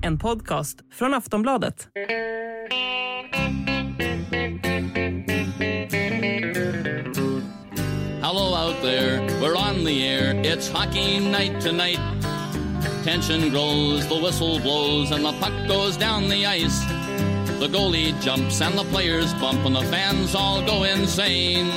En podcast från Aftonbladet. Hello out there, we're on the air. It's hockey night tonight. Tension grows, the whistle blows, and the puck goes down the ice. The goalie jumps and the players bump, and the fans all go insane.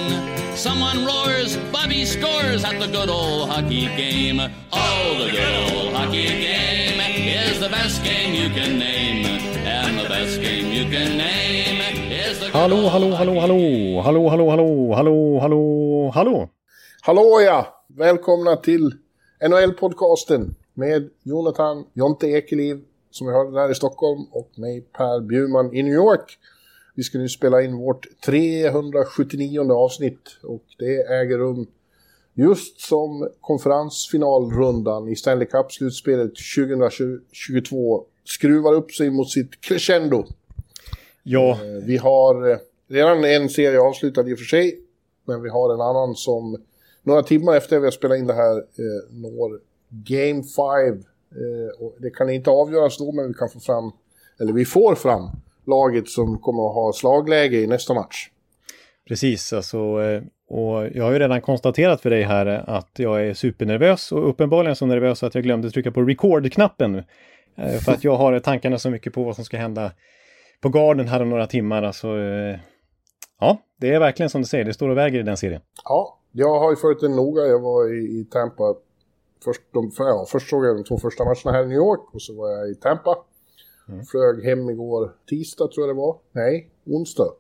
Someone roars, Bobby scores at the good old hockey game. Oh, the good old hockey game is the best game you can name. And the best game you can name is the good Hallå, old hallå, hallå, hockey hallå, hallå, hallå, hallå, hallå, hallå, hallå. Hallå ja! Välkomna till NHL-podcasten med Jonathan Jonte Ekeliv som vi hörde där i Stockholm och mig Per Bjurman i New York. Vi ska nu spela in vårt 379 avsnitt och det äger rum just som konferensfinalrundan i Stanley Cup-slutspelet 2022 skruvar upp sig mot sitt crescendo. Ja, Eh, Vi har eh, redan en serie avslutad i och för sig, men vi har en annan som några timmar efter vi har spelat in det här eh, når Game 5. Eh, det kan inte avgöras då, men vi kan få fram, eller vi får fram, laget som kommer att ha slagläge i nästa match. precis. Alltså, eh, och jag har ju redan konstaterat för dig här att jag är supernervös och uppenbarligen så nervös att jag glömde trycka på record-knappen nu. Eh, För att jag har tankarna så mycket på vad som ska hända på garden här om några timmar. Alltså, ja, det är verkligen som du säger, det står och väger i den serien. Ja, jag har ju följt den noga. Jag var i, i Tampa. Först, de, ja, först såg jag de två första matcherna här i New York och så var jag i Tampa. Flög hem igår tisdag tror jag det var. Nej, onsdag.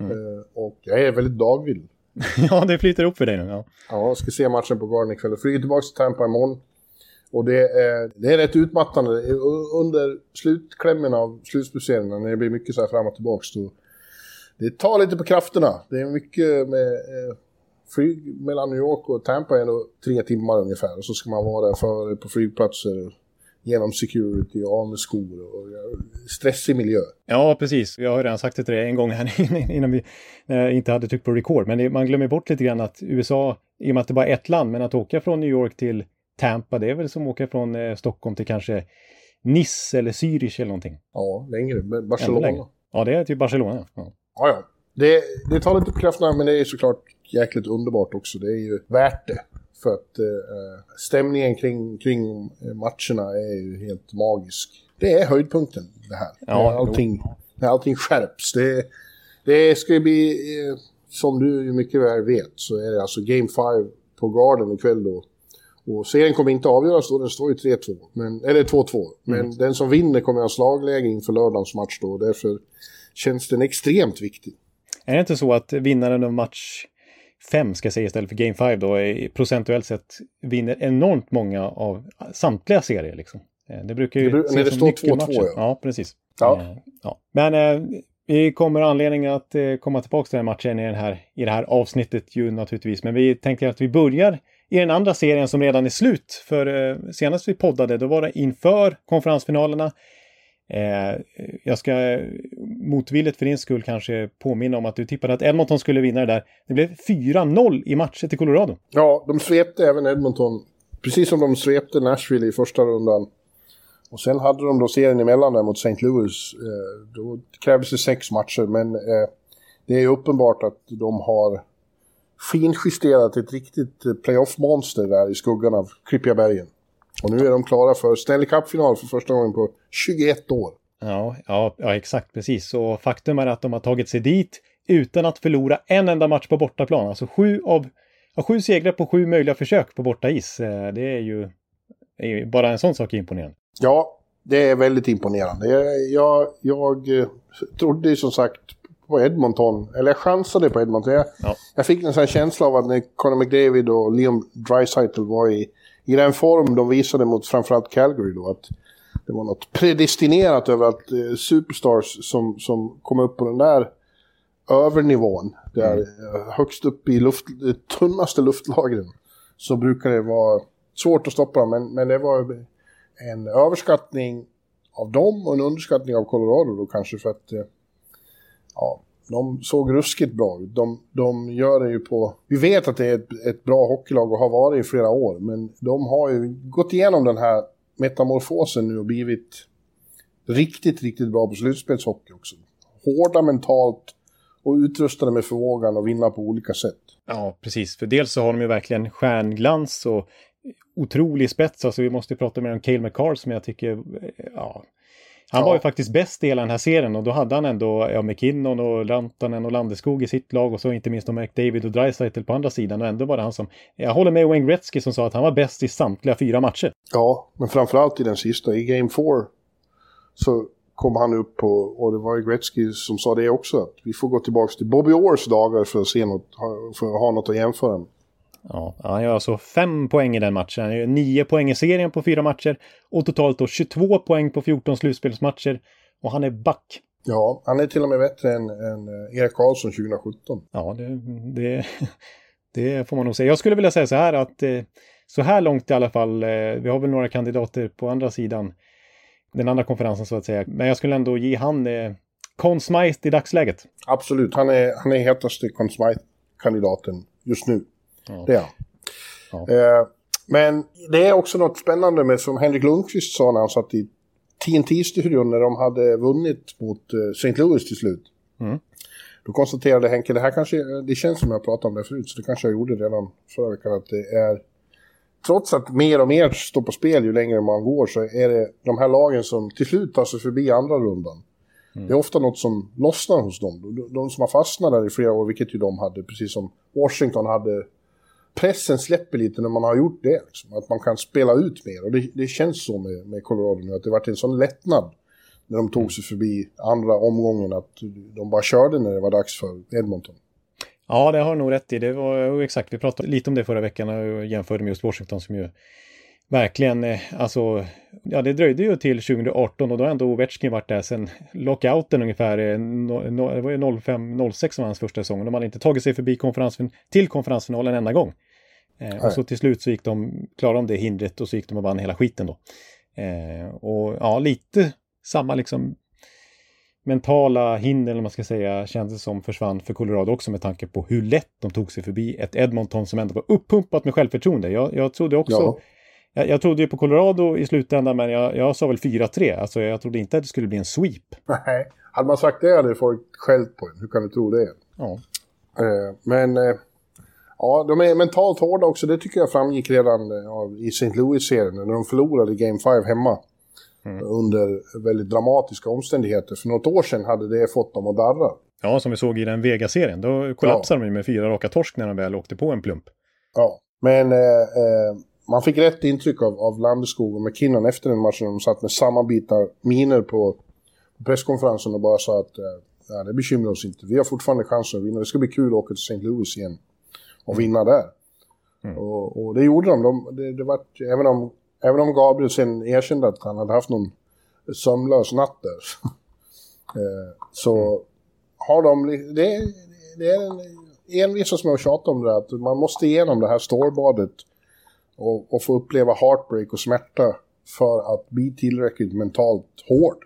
Eh, och jag är väldigt dagvill. ja, det flyter upp för dig nu. Ja. Ja, jag ska se matchen på Garden ikväll. Flyger tillbaka till Tampa imorgon. Och det är, det är rätt utmattande. Under slutklämmen av slutspelsserierna, när det blir mycket så här fram och tillbaka, då det tar lite på krafterna. Det är mycket med eh, flyg mellan New York och Tampa är nog tre timmar ungefär. Och så ska man vara där före på flygplatser, genom security, av med skor och stressig miljö. Ja, precis. Jag har redan sagt det till dig en gång här innan vi inte hade tryckt på record. Men det, man glömmer bort lite grann att USA, i och med att det bara är ett land, men att åka från New York till Tampa, det är väl som att åka från eh, Stockholm till kanske Nice eller Zürich eller någonting. Ja, längre. Men Barcelona. längre. Ja, det är typ Barcelona. Ja. Ja, ja. Det, det tar lite på krafterna, men det är såklart jäkligt underbart också. Det är ju värt det. För att eh, stämningen kring, kring eh, matcherna är ju helt magisk. Det är höjdpunkten, det här. Ja, när, allting, när allting skärps. Det, det ska ju bli, eh, som du mycket väl vet, så är det alltså Game 5 på Garden ikväll då. Och serien kommer inte avgöras då, den står ju 3-2. Men, eller 2-2. Men den som vinner kommer att ha slagläge inför lördagens match då. Därför känns den extremt viktig. Är det inte så att vinnaren av match 5, ska jag säga istället för Game 5 då, är, procentuellt sett vinner enormt många av samtliga serier liksom? Eh, Det brukar ju Det ses när det som står nyckelmatcher. 2-2, ja. Ja, precis. Ja. Eh, ja. Men eh, vi kommer anledning att eh, komma tillbaka till den här matchen i, den här, i det här avsnittet ju naturligtvis. Men vi tänkte att vi börjar i den andra serien som redan är slut. För eh, senast vi poddade, då var det inför konferensfinalerna. Eh, jag ska motvilligt för din skull kanske påminna om att du tippade att Edmonton skulle vinna det där. Det blev 4-0 i matcher till Colorado. Ja, de svepte även Edmonton. Precis som de svepte Nashville i första rundan. Och sen hade de då serien emellan där mot St. Louis. Eh, då krävdes det sex matcher, men eh, det är ju uppenbart att de har finjusterat ett riktigt eh, playoff-monster där i skuggan av Klippiga bergen. Och nu är de klara för Stanley Cup-final för första gången på 21 år. Ja, ja, ja, exakt precis. Och faktum är att de har tagit sig dit utan att förlora en enda match på bortaplan. Alltså sju av ja, sju segrar på sju möjliga försök på bortais. Eh, Det är ju, är ju bara en sån sak imponerande. Ja, det är väldigt imponerande. Jag, jag, jag eh, trodde ju som sagt på Edmonton, eller jag chansade på Edmonton. Jag, Ja. jag fick en sån känsla av att när Conor McDavid och Liam Draisaitl var i, i den form de visade mot framförallt Calgary då, att det var något predestinerat över att eh, superstars som, som kom upp på den där övernivån, där eh, högst upp i luft, tunnaste luftlagren, så brukar det vara svårt att stoppa dem. Men, men det var en överskattning av dem och en underskattning av Colorado då kanske för att eh, ja, de såg ruskigt bra ut. De, de gör det ju på... Vi vet att det är ett, ett bra hockeylag och har varit i flera år, men de har ju gått igenom den här metamorfosen nu och blivit riktigt, riktigt bra på slutspelshockey också. Hårda mentalt och utrustade med förmågan att vinna på olika sätt. Ja, precis. För dels så har de ju verkligen stjärnglans och otrolig spets. Alltså vi måste prata mer om Cale McCarr som jag tycker, eh, ja, han ja. var ju faktiskt bäst i hela den här serien och då hade han ändå ja, McKinnon och Rantanen och Landeskog i sitt lag och så inte minst McDavid och Dreisaitl på andra sidan och ändå var det han som... Jag håller med Wayne Gretzky som sa att han var bäst i samtliga fyra matcher. Ja, men framförallt i den sista, i Game 4 så kom han upp på, och det var ju Gretzky som sa det också, att vi får gå tillbaka till Bobby Orrs dagar för att se något, för att ha något att jämföra med. Ja, han gör alltså fem poäng i den matchen. Han gör nio poäng i serien på fyra matcher och totalt då 22 poäng på 14 slutspelsmatcher. Och han är back. Ja, han är till och med bättre än, än eh, Erik Karlsson 2017. Ja, det, det, det, får man nog säga. Jag skulle vilja säga så här att eh, så här långt i alla fall, eh, vi har väl några kandidater på andra sidan, den andra konferensen så att säga. Men jag skulle ändå ge han Conn Smythe i dagsläget. Absolut, han är, han är hetaste Conn Smythe-kandidaten just nu. Ja. Det är ja. eh, Men det är också något spännande med som Henrik Lundqvist sa när han satt i TNT-studion när de hade vunnit mot eh, St. Louis till slut. Mm. Då konstaterade Henke, det här kanske, det känns som jag pratade om det förut, så det kanske jag gjorde redan förra veckan, att det är trots att mer och mer står på spel ju längre man går så är det de här lagen som till slut tar sig förbi andra rundan. Mm. Det är ofta något som lossnar hos dem. De, de som har fastnat där i flera år, vilket ju de hade, precis som Washington hade pressen släpper lite när man har gjort det. Liksom. Att man kan spela ut mer. Och det, det känns så med, med Colorado nu, att det varit en sån lättnad när de tog sig förbi andra omgången, att de bara körde när det var dags för Edmonton. Ja, det har nog rätt i. Det var exakt, vi pratade lite om det förra veckan och jämförde med just Washington som ju verkligen, eh, alltså, ja det dröjde ju till 2018 och då har ändå Ovechkin varit där sedan lockouten ungefär, eh, no, no, det var ju 05-06 som var hans första säsong de hade inte tagit sig förbi konferensfin till konferensfinalen en enda gång. Eh, och så till slut så gick de, klarade de det hindret och så gick de och vann hela skiten då. Eh, och ja, lite samma liksom mentala hinder, eller man ska säga, kändes som försvann för Colorado också med tanke på hur lätt de tog sig förbi ett Edmonton som ändå var uppumpat med självförtroende. Jag, jag trodde också ja. Jag, jag trodde ju på Colorado i slutändan, men jag, jag sa väl 4-3. Alltså jag trodde inte att det skulle bli en sweep. Nej, hade man sagt det hade folk skällt på en. Hur kan du tro det? Ja. Eh, men eh, ja, de är mentalt hårda också. Det tycker jag framgick redan eh, i St. Louis-serien när de förlorade Game 5 hemma. Mm. Under väldigt dramatiska omständigheter. För något år sedan hade det fått dem att darra. Ja, som vi såg i den Vega-serien. Då kollapsade ja. de med fyra raka torsk när de väl åkte på en plump. Ja, men eh, eh, man fick rätt intryck av, av Landeskog och McKinnon efter den matchen. De satt med sammanbitna miner på presskonferensen och bara sa att eh, ja, det bekymrar oss inte. Vi har fortfarande chansen att vinna. Det ska bli kul att åka till St. Louis igen och vinna där. Mm. Och, och, det gjorde de. de det, det var, även, om, även om Gabriel sen erkände att han hade haft någon sömnlös natt där. eh, så mm. har de... Det, det är en envisas med att tjata om det att man måste igenom det här stålbadet och, och få uppleva heartbreak och smärta för att bli tillräckligt mentalt hård.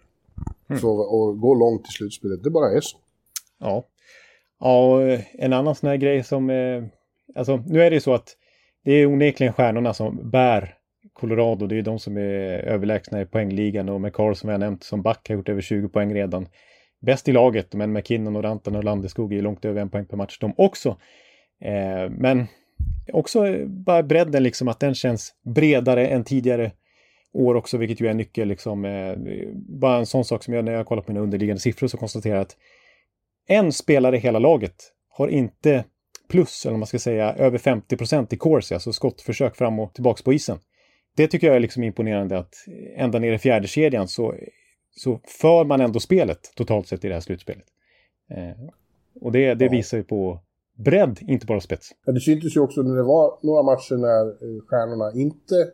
Mm. För att gå långt i slutspelet. Det bara är så. Ja. Ja, en annan sån här grej som... Eh, alltså, nu är det ju så att det är onekligen stjärnorna som bär Colorado. Det är de som är överlägsna i poängligan och McCarr som jag nämnt som back har gjort över 20 poäng redan. Bäst i laget, men McKinnon och Rantan och Landeskog är långt över en poäng per match de också. Eh, men också bara bredden liksom, att den känns bredare än tidigare år också, vilket ju är en nyckel liksom. Eh, bara en sån sak som jag när jag kollar på mina underliggande siffror så konstaterar att en spelare i hela laget har inte plus, eller om man ska säga, över 50 procent i course, alltså skottförsök fram och tillbaks på isen. Det tycker jag är liksom imponerande att ända ner i fjärde kedjan så, så för man ändå spelet totalt sett i det här slutspelet. Eh, och det, det visar ju på bredd, inte bara spets. Ja, det syntes ju också när det var några matcher när eh, stjärnorna inte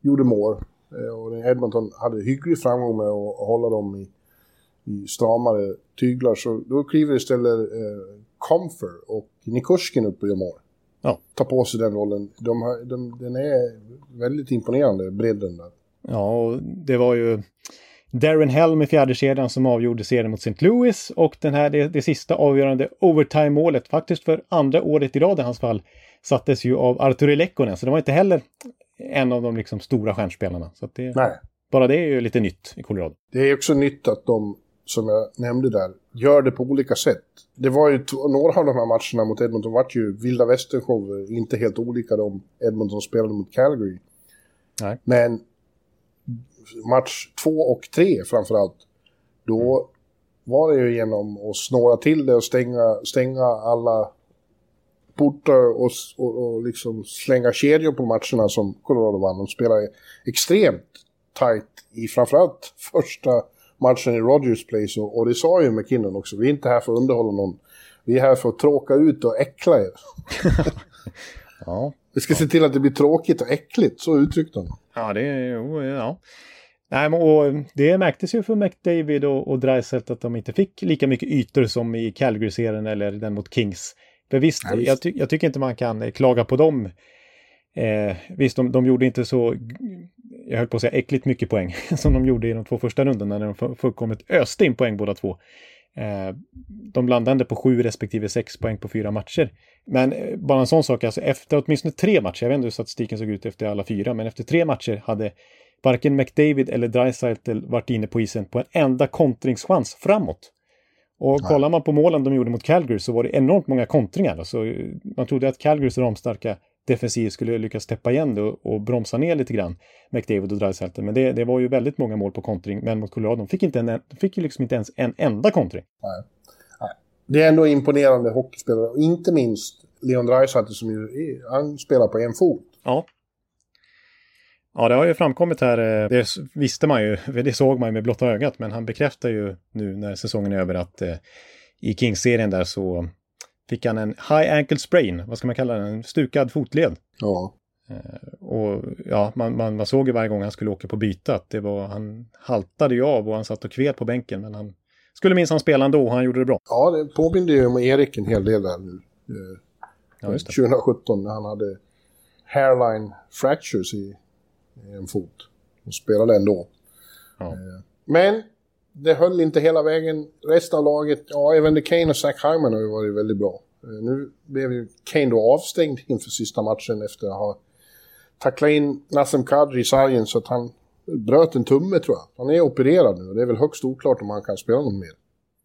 gjorde mål. Eh, och Edmonton hade hygglig framgång med att hålla dem i, i stramare tyglar. Så då kliver istället eh, Comfer och Nikushkin upp och gör mål. Ja. Tar på sig den rollen. De har, de, den är väldigt imponerande, bredden där. Ja, och det var ju... Darren Helm i fjärde kedjan som avgjorde serien mot St. Louis och den här, det, det sista avgörande overtime-målet, faktiskt för andra året i rad i hans fall, sattes ju av Arturi Lekkonen, så det var inte heller en av de liksom stora stjärnspelarna. Så det, Nej. Bara det är ju lite nytt i Colorado. Det är också nytt att de, som jag nämnde där, gör det på olika sätt. Det var ju några av de här matcherna mot Edmonton vart ju vilda västern inte helt olika de Edmonton spelade mot Calgary. Nej. Men match två och tre framförallt, då mm. var det ju genom att snåra till det och stänga, stänga alla portar och, och, och liksom slänga kedjor på matcherna som Colorado vann. De spelade extremt tight i framförallt första matchen i Rogers Place och, och det sa ju McKinnon också. Vi är inte här för att underhålla någon. Vi är här för att tråka ut och äckla er. ja. Vi ska se till att det blir tråkigt och äckligt, så uttryckte han. Ja, det är ja. Nej, men, och det märktes ju för McDavid och, och Dreisaitl att de inte fick lika mycket ytor som i Calgary-serien eller den mot Kings. För visst, ja, visst. Jag, ty jag, tycker inte man kan klaga på dem. Eh, visst, de, de gjorde inte så, jag höll på att säga äckligt mycket poäng som de gjorde i de två första rundorna när de fullkomligt öste in poäng båda två. Eh, de landade på sju respektive sex poäng på fyra matcher. Men eh, bara en sån sak, alltså efter åtminstone tre matcher, jag vet inte hur statistiken såg ut efter alla fyra, men efter tre matcher hade varken McDavid eller Dreisaitl varit inne på isen på en enda kontringschans framåt. Och Nej. kollar man på målen de gjorde mot Calgary så var det enormt många kontringar. Alltså, man trodde att Calgarys ramstarka defensiv skulle lyckas täppa igen det och, och bromsa ner lite grann McDavid och Dreisaitl. Men det, det, var ju väldigt många mål på kontring, men mot Colorado de fick, inte en, de fick ju liksom inte ens en enda kontring. Nej. Nej. Det är ändå imponerande hockeyspelare, och inte minst Leon Dreisaitl som ju han spelar på en fot. Ja. Ja, det har ju framkommit här, eh, det visste man ju, det såg man ju med blotta ögat, men han bekräftar ju nu när säsongen är över att eh, i Kings-serien där så fick han en high ankle sprain, vad ska man kalla den, en stukad fotled. Ja. Eh, och ja, man, man, man såg ju varje gång han skulle åka på byte att det var, han haltade ju av och han satt och kvet på bänken, men han skulle minst han spela ändå och han gjorde det bra. Ja, det påminner ju om Erik en hel del där nu. Eh, ja, 2017 när han hade hairline fractures i en fot. Och spelade ändå. Ja. Eh, men det höll inte hela vägen. Resten av laget, ja, även Kane och Zach Hyman har ju varit väldigt bra. Eh, nu blev ju Kane då avstängd inför sista matchen efter att ha tacklat in Nassim Kadri i sargen så att han bröt en tumme tror jag. Han är opererad nu och det är väl högst oklart om han kan spela någon mer.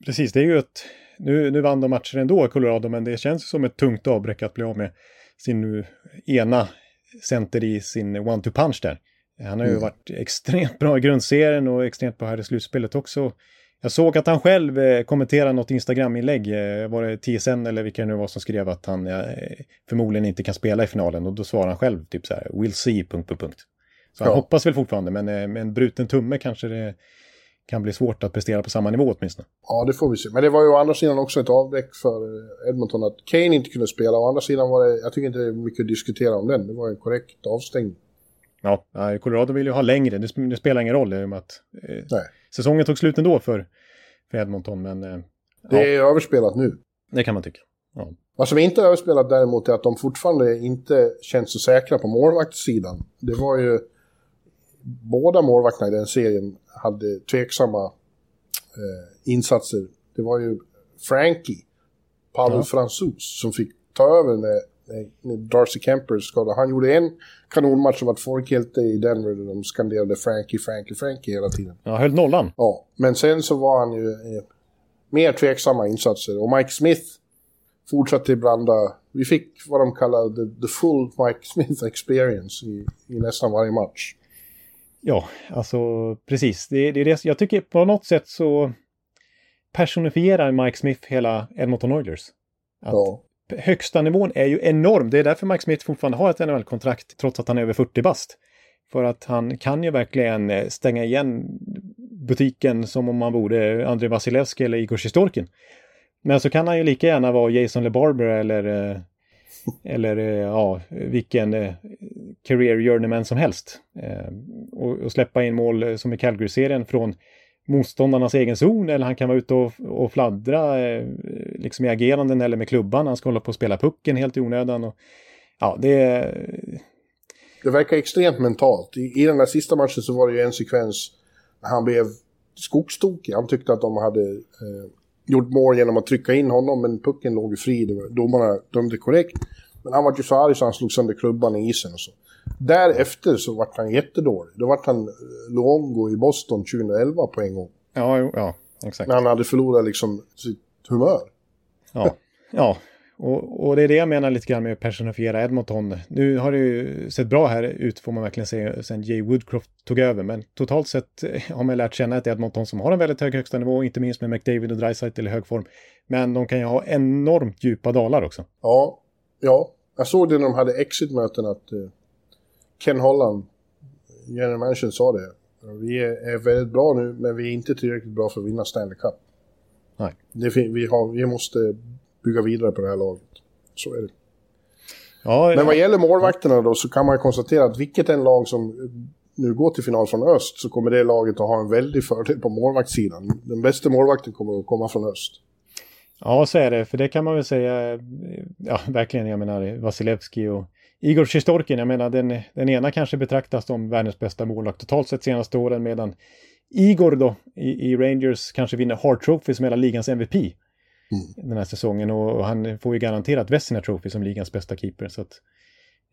Precis, det är ju ett... Nu, nu vann de matcher ändå Colorado, men det känns som ett tungt avbräck att bli av med sin nu ena center i sin one-two-punch där. Han har ju mm. varit extremt bra i grundserien och extremt bra här i slutspelet också. Jag såg att han själv eh, kommenterade något Instagram-inlägg, eh, var det TSN eller vilka det nu var som skrev att han eh, förmodligen inte kan spela i finalen och då svarade han själv typ så här, we'll see, punkt, punkt, punkt. Så han hoppas väl fortfarande, men med en bruten tumme kanske det kan bli svårt att prestera på samma nivå åtminstone. Ja, det får vi se. Men det var ju å andra sidan också ett avbräck för Edmonton att Kane inte kunde spela. Å andra sidan var det, jag tycker inte det är mycket att diskutera om den. Det var en korrekt avstängning. Ja, Colorado vill ju ha längre. Det, det spelar ingen roll i och med att eh, säsongen tog slut ändå för, för Edmonton. Men, eh, det är överspelat nu. Det kan man tycka. Ja. Vad som inte är överspelat däremot är att de fortfarande inte känns så säkra på målvaktssidan. Det var ju... Båda målvakterna i den serien hade tveksamma eh, insatser. Det var ju Frankie, Pavel ja. Fransus, som fick ta över när när Darcy Kemper skadade. Han gjorde en kanonmatch och var folkhjälte i Denver där de skanderade Frankie, Frankie, Frankie hela tiden. Ja, höll nollan. Ja, men sen så var han ju eh, mer tveksamma insatser. Och Mike Smith fortsatte blanda. Vi fick vad de kallar the, the full Mike Smith experience i, i nästan varje match. Ja, alltså precis. Det, det är det, jag tycker på något sätt så personifierar Mike Smith hela Edmonton Oilers. Att ja högsta nivån är ju enorm. Det är därför Mike Smith fortfarande har ett NHL-kontrakt trots att han är över 40 bast. För att han kan ju verkligen eh, stänga igen butiken som om han vore Andrei Vasilevski eller Igor Sjistorkin. Men så kan han ju lika gärna vara Jason LeBarber eller, eh, eller eh, ja, vilken eh, career journeyman som helst. Eh, och släppa in mål som i Calgary-serien från motståndarnas egen zon eller han kan vara ute och, och fladdra liksom i ageranden eller med klubban. Han ska hålla på att spela pucken helt i onödan. Och, ja, det... Det verkar extremt mentalt. I, I den där sista matchen så var det ju en sekvens när han blev skogstokig. Han tyckte att de hade eh, gjort mål genom att trycka in honom, men pucken låg ju fri. Domarna dömde korrekt. Men han var ju så arg så han slog sönder klubban i isen och så. Därefter så vart han jättedålig. Då vart han eh, Luongo i Boston 2011 på en gång. Ja, ja, exakt. När han hade förlorat liksom sitt humör. Ja, ja. Och, och, det är det jag menar lite grann med att personifiera Edmonton. Nu har det ju sett bra här ut får man verkligen säga sen Jay Woodcroft tog över. Men totalt sett har man lärt känna ett Edmonton som har en väldigt hög högsta nivå, inte minst med McDavid och Dreisaitl i hög form. Men de kan ju ha enormt djupa dalar också. Ja, ja. Jag såg det när de hade exit-möten att uh, Ken Holland, general manager, sa det. Vi är, är, väldigt bra nu, men vi är inte tillräckligt bra för att vinna Stanley Cup. Nej. Det, vi, har, vi måste bygga vidare på det här laget. Så är det. Ja, Men vad gäller målvakterna då så kan man konstatera att vilket en lag som nu går till final från öst så kommer det laget att ha en väldig fördel på målvaktssidan. Den bästa målvakten kommer att komma från öst. Ja, så är det. För det kan man väl säga, ja verkligen, jag menar Vasilevski och Igor Sjistorkin, jag menar den, den ena kanske betraktas som världens bästa målvakt totalt sett senaste åren medan Igor då i, i Rangers kanske vinner Hart Trophy som hela ligans MVP. Mm. Den här säsongen och han får ju garanterat Vesina Trophy som ligans bästa keeper. Så att,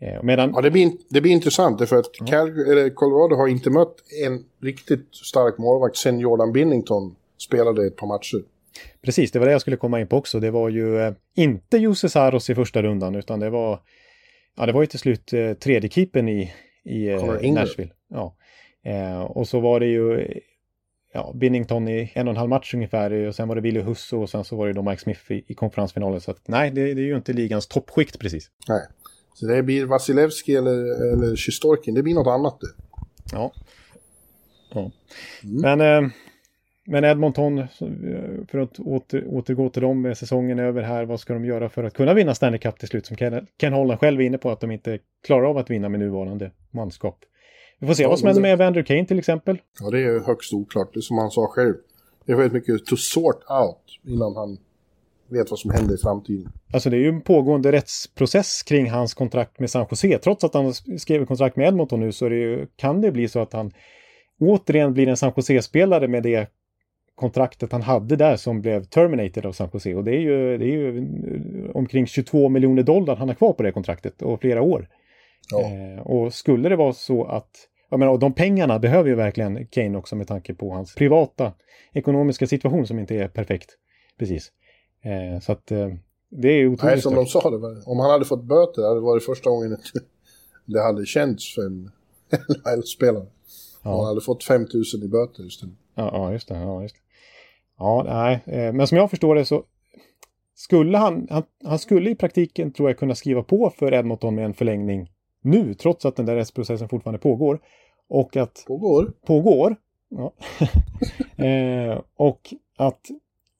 eh, medan... Ja, det blir, det blir intressant därför att ja. Cal Colorado har inte mött en riktigt stark målvakt sen Jordan Binnington spelade ett par matcher. Precis, det var det jag skulle komma in på också. Det var ju eh, inte Jose Saros i första rundan utan det var, ja det var ju till slut eh, tredje keepern i, i eh, Nashville. Ja. Eh, och så var det ju ja, Binnington i en och en halv match ungefär och sen var det Willy Husso och sen så var det då Mike Smith i, i konferensfinalen. Så att, nej, det, det, är ju inte ligans toppskikt precis. Nej, så det blir Vasilevski eller, eller Sjistorkin, det blir något annat det. Ja. ja. Mm. Men, eh, men Edmonton, för att åter, återgå till dem, säsongen över här, vad ska de göra för att kunna vinna Stanley Cup till slut? Som Ken, Ken Holland själv är inne på att de inte klarar av att vinna med nuvarande manskap. Vi får se ja, vad som händer med Evander Kane till exempel. Ja, det är högst oklart. Det är som han sa själv. Det är väldigt mycket to sort out innan han vet vad som händer i framtiden. Alltså det är ju en pågående rättsprocess kring hans kontrakt med San Jose. Trots att han skrev kontrakt med Edmonton nu så det ju, kan det bli så att han återigen blir en San Jose-spelare med det kontraktet han hade där som blev terminated av San Jose. Och det är ju, det är ju omkring 22 miljoner dollar han har kvar på det kontraktet och flera år. Ja. Eh, och skulle det vara så att, jag menar, och de pengarna behöver ju verkligen Kane också med tanke på hans privata ekonomiska situation som inte är perfekt. Precis. Eh, så att eh, det är otroligt Nej, som de sa, det var, om han hade fått böter hade det varit första gången det hade känts för en NHL-spelare. Ja. Han hade fått 5 000 i böter just nu. Ja, ja, just det. Ja, just det. Ja, nej, eh, men som jag förstår det så skulle han, han, han skulle i praktiken tror jag kunna skriva på för Edmonton med en förlängning nu, trots att den där rättsprocessen fortfarande pågår. Och att... Pågår? Pågår. Ja. eh, och att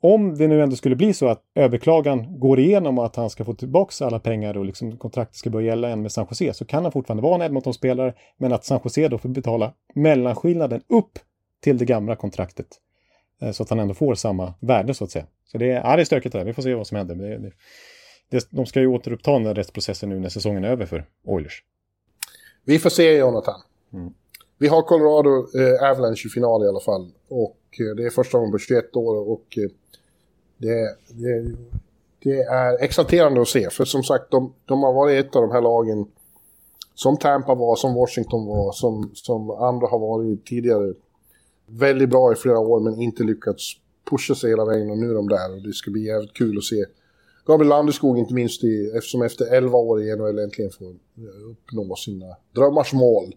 om det nu ändå skulle bli så att överklagan går igenom och att han ska få tillbaka alla pengar och liksom kontraktet ska börja gälla igen med San Jose så kan han fortfarande vara en Edmonton-spelare men att San Jose då får betala mellanskillnaden upp till det gamla kontraktet. Eh, så att han ändå får samma värde så att säga. Så det är, ja, det är stökigt där. Vi får se vad som händer. Det, det, det, de ska ju återuppta den rättsprocessen nu när säsongen är över för Oilers. Vi får se, Jonathan. Mm. Vi har Colorado eh, Avalanche i final i alla fall. Och eh, det är första gången på 21 år och eh, det, det, det, är exalterande att se. För som sagt, de, de, har varit ett av de här lagen som Tampa var, som Washington var, som, som andra har varit tidigare. Väldigt bra i flera år men inte lyckats pusha sig hela vägen och nu är de där. Och det ska bli jävligt kul att se Gabriel Landeskog inte minst i, eftersom efter 11 år i NHL äntligen får uppnå sina drömmars mål.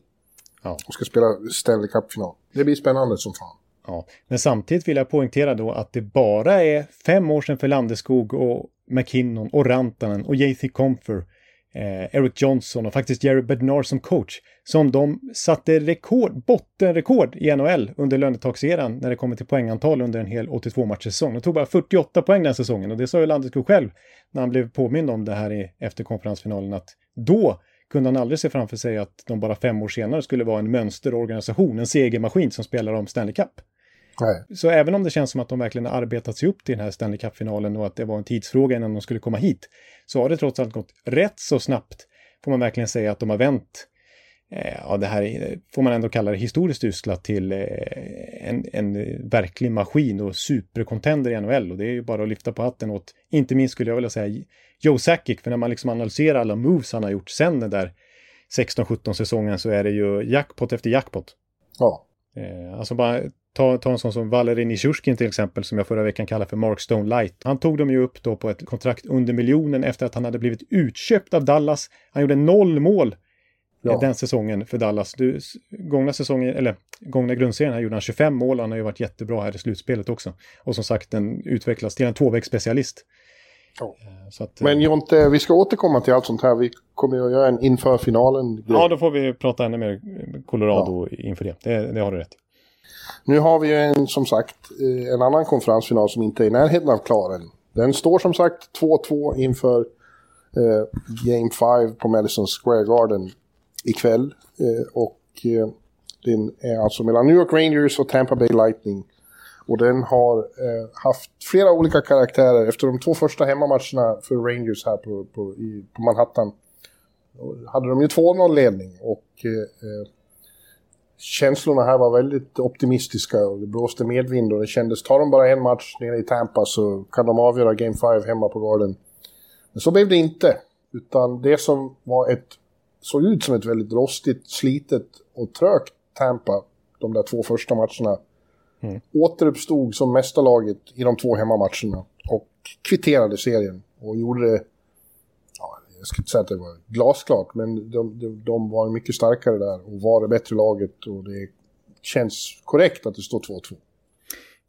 Ja. Och ska spela Stanley Cup-final. Det blir spännande som fan. Ja, men samtidigt vill jag poängtera då att det bara är fem år sedan för Landeskog och McKinnon och Rantanen och JT Comfer eh, Eric Johnson och faktiskt Jerry Bednar som coach. Som de satte rekord, bottenrekord i NHL under lönetakseran när det kommer till poängantal under en hel 82-matchsäsong. De tog bara 48 poäng den säsongen och det sa ju Landeskog själv när han blev påmind om det här i, efter konferensfinalen att då kunde han aldrig se framför sig att de bara fem år senare skulle vara en mönsterorganisation, en segermaskin som spelar om Stanley Cup. Nej. Så även om det känns som att de verkligen har arbetat sig upp till den här Stanley Cup-finalen och att det var en tidsfråga innan de skulle komma hit, så har det trots allt gått rätt så snabbt, får man verkligen säga att de har vänt eh, ja, det här får man ändå kalla det historiskt usla till eh, en, en verklig maskin och supercontender i NHL och det är ju bara att lyfta på hatten åt, inte minst skulle jag vilja säga, Joe Sakic, för när man liksom analyserar alla moves han har gjort sen den där 16-17 säsongen så är det ju jackpot efter jackpot. Ja. Eh, alltså bara ta, ta en sån som Valery Nishushkin till exempel, som jag förra veckan kallade för Mark Stone Light. Han tog dem ju upp då på ett kontrakt under miljonen efter att han hade blivit utköpt av Dallas. Han gjorde noll mål ja. den säsongen för Dallas. Du, gångna säsongen, eller gångna grundserien här gjorde han 25 mål. Han har ju varit jättebra här i slutspelet också. Och som sagt, den utvecklas till en tvåvägsspecialist. Ja. Eh, att, Men Jonte, vi ska återkomma till allt sånt här. Vi kommer att göra en inför finalen. -grej. Ja, då får vi prata ännu mer Colorado ja. inför det. det. Det har du rätt nu har vi ju en, som sagt, eh, en annan konferensfinal som inte är i närheten av klar än. Den står som sagt 2-2 inför eh, Game 5 på Madison Square Garden ikväll. Eh, och eh, den är alltså mellan New York Rangers och Tampa Bay Lightning. Och den har eh, haft flera olika karaktärer. Efter de två första hemmamatcherna för Rangers här på, på, i, på Manhattan hade de ju 2-0-ledning. Och eh, eh känslorna här var väldigt optimistiska och det blåste medvind och det kändes, tar de bara en match nere i Tampa så kan de avgöra Game 5 hemma på Garden. Men så blev det inte. Utan det som var ett såg ut som ett väldigt rostigt, slitet och trögt Tampa de där två första matcherna. Mm. Återuppstod som mästarlaget i de två hemmamatcherna och kvitterade serien och gjorde det, jag skulle inte säga att det var glasklart, men de, de, de var mycket starkare där och var det bättre laget och det känns korrekt att det står 2-2.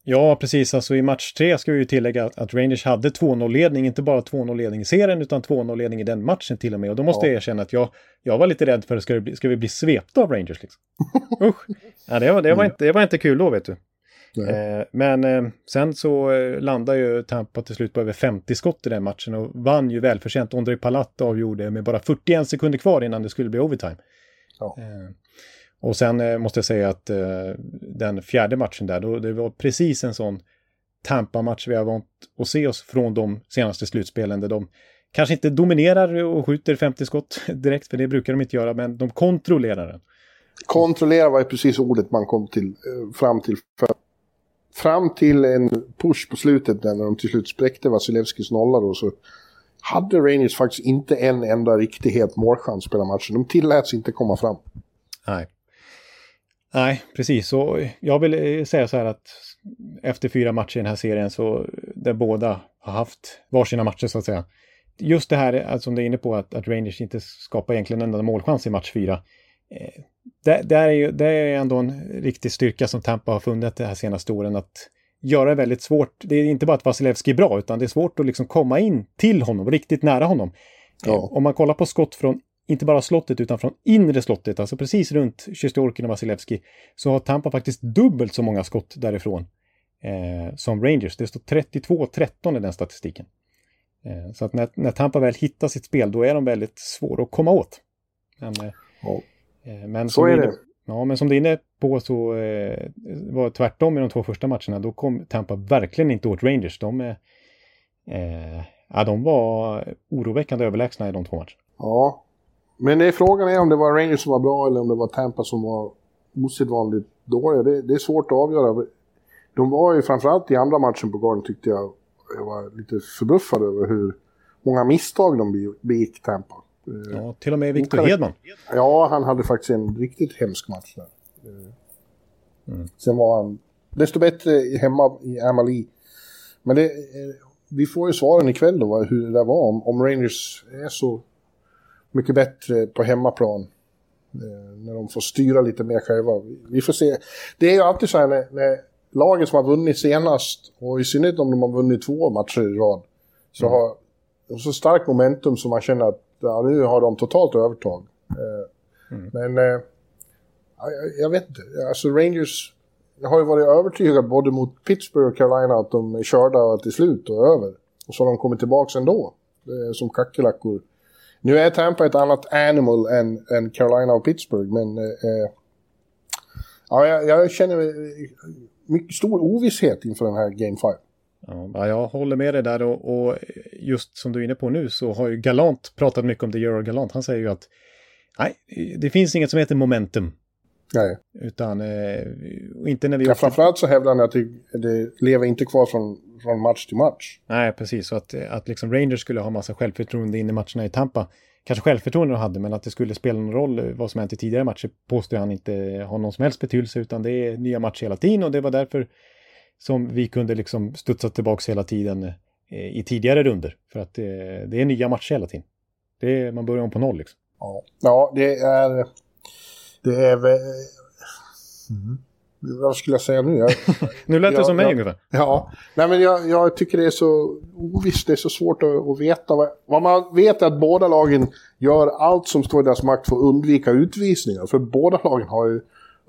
Ja, precis. Alltså i match tre ska vi ju tillägga att Rangers hade 2-0-ledning, inte bara 2-0-ledning i serien, utan 2-0-ledning i den matchen till och med. Och då måste ja. jag erkänna att jag, jag var lite rädd för att ska, bli, ska vi bli svepta av Rangers liksom? Usch! Ja, det, var, det, var inte, det var inte kul då, vet du. Eh, men eh, sen så eh, landade ju Tampa till slut på över 50 skott i den matchen och vann ju välförtjänt. Ondrej Palat avgjorde med bara 41 sekunder kvar innan det skulle bli overtime. Ja. Eh, och sen eh, måste jag säga att eh, den fjärde matchen där, då, det var precis en sån Tampa-match vi har vant att se oss från de senaste slutspelen där de kanske inte dominerar och skjuter 50 skott direkt, för det brukar de inte göra, men de kontrollerar den. Kontrollera var ju precis ordet man kom till, fram till. För, fram till en push på slutet när de till slut spräckte Vasilevskis nolla då, så hade Rangers faktiskt inte en enda riktig het målchans spela matchen. De tilläts inte komma fram. Nej. Nej, precis. Så jag vill eh, säga så här att efter fyra matcher i den här serien så där båda har haft varsina matcher så att säga. Just det här eh, som du är inne på att, att Rangers inte skapar egentligen en enda målchans i match fyra. Eh, det, det, är ju, det är ändå en riktig styrka som Tampa har funnit de här senaste åren att göra det väldigt svårt. Det är inte bara att Vasilevski är bra utan det är svårt att liksom komma in till honom, riktigt nära honom. Ja. Om man kollar på skott från inte bara slottet utan från inre slottet, alltså precis runt Sjestjorkin och Vasilevski, så har Tampa faktiskt dubbelt så många skott därifrån eh, som Rangers. Det står 32-13 i den statistiken. Eh, så att när, när, Tampa väl hittar sitt spel, då är de väldigt svåra att komma åt. Men, eh, ja. Eh, men så är det. Ja, men som du är inne på så eh, var det tvärtom i de två första matcherna. Då kom Tampa verkligen inte åt Rangers. De, eh, ja, de var oroväckande överlägsna i de två matcherna. Ja, men det är frågan är om det var Rangers som var bra eller om det var Tampa som var osedvanligt dåliga. Det, det är svårt att avgöra. De var ju framförallt i andra matchen på Garden tyckte jag, jag var lite förbluffad över hur många misstag de begick Tampa. Ja, till och med Victor Hedman. Ja, han hade faktiskt en riktigt hemsk match där. Mm. Sen var han desto bättre hemma i Amalie. Men det, vi får ju svaren ikväll då, hur det där var. Om, om Rangers är så mycket bättre på hemmaplan. Eh, när de får styra lite mer själva. Vi får se. Det är ju alltid så här när, när lagen som har vunnit senast, och i synnerhet om de har vunnit två matcher i rad, så mm. har de så starkt momentum som man känner att ja, nu har de totalt övertag. Eh, mm. Men eh, jag, vet inte. Alltså Rangers jag har ju varit övertygad både mot Pittsburgh och Carolina att de är körda till slut och över. Och så har de kommit tillbaka ändå. Som kackerlackor nu är Tampa ett annat animal än, än Carolina och Pittsburgh, men eh, eh ja, jag, jag, känner mycket stor ovisshet inför den här Game 5. Ja, jag håller med dig där och, och, just som du är inne på nu så har ju Galant pratat mycket om det, Euro Galant. Han säger ju att nej, det finns inget som heter momentum. Nej. Utan, eh, inte när vi... Ja, framförallt så hävdar han att det, det lever inte kvar från, från match till match. Nej, precis. Så att, att liksom Rangers skulle ha massa självförtroende in i matcherna i Tampa. Kanske självförtroende de hade, men att det skulle spela någon roll vad som hänt i tidigare matcher påstår han inte har någon som helst betydelse, utan det är nya matcher hela tiden och det var därför som vi kunde liksom studsa tillbaka hela tiden eh, i tidigare runder. För att det, det är nya matcher hela tiden. Det är, man börjar om på noll liksom. Ja, ja det är... Det är väl... Mm. Vad skulle jag säga nu? Jag, nu lät det ja, som mig ja, ungefär. Ja, nej men jag, jag, tycker det är så ovisst, det är så svårt att, att veta. Vad, vad, man vet är att båda lagen gör allt som står i deras makt för att undvika utvisningar. För båda lagen har ju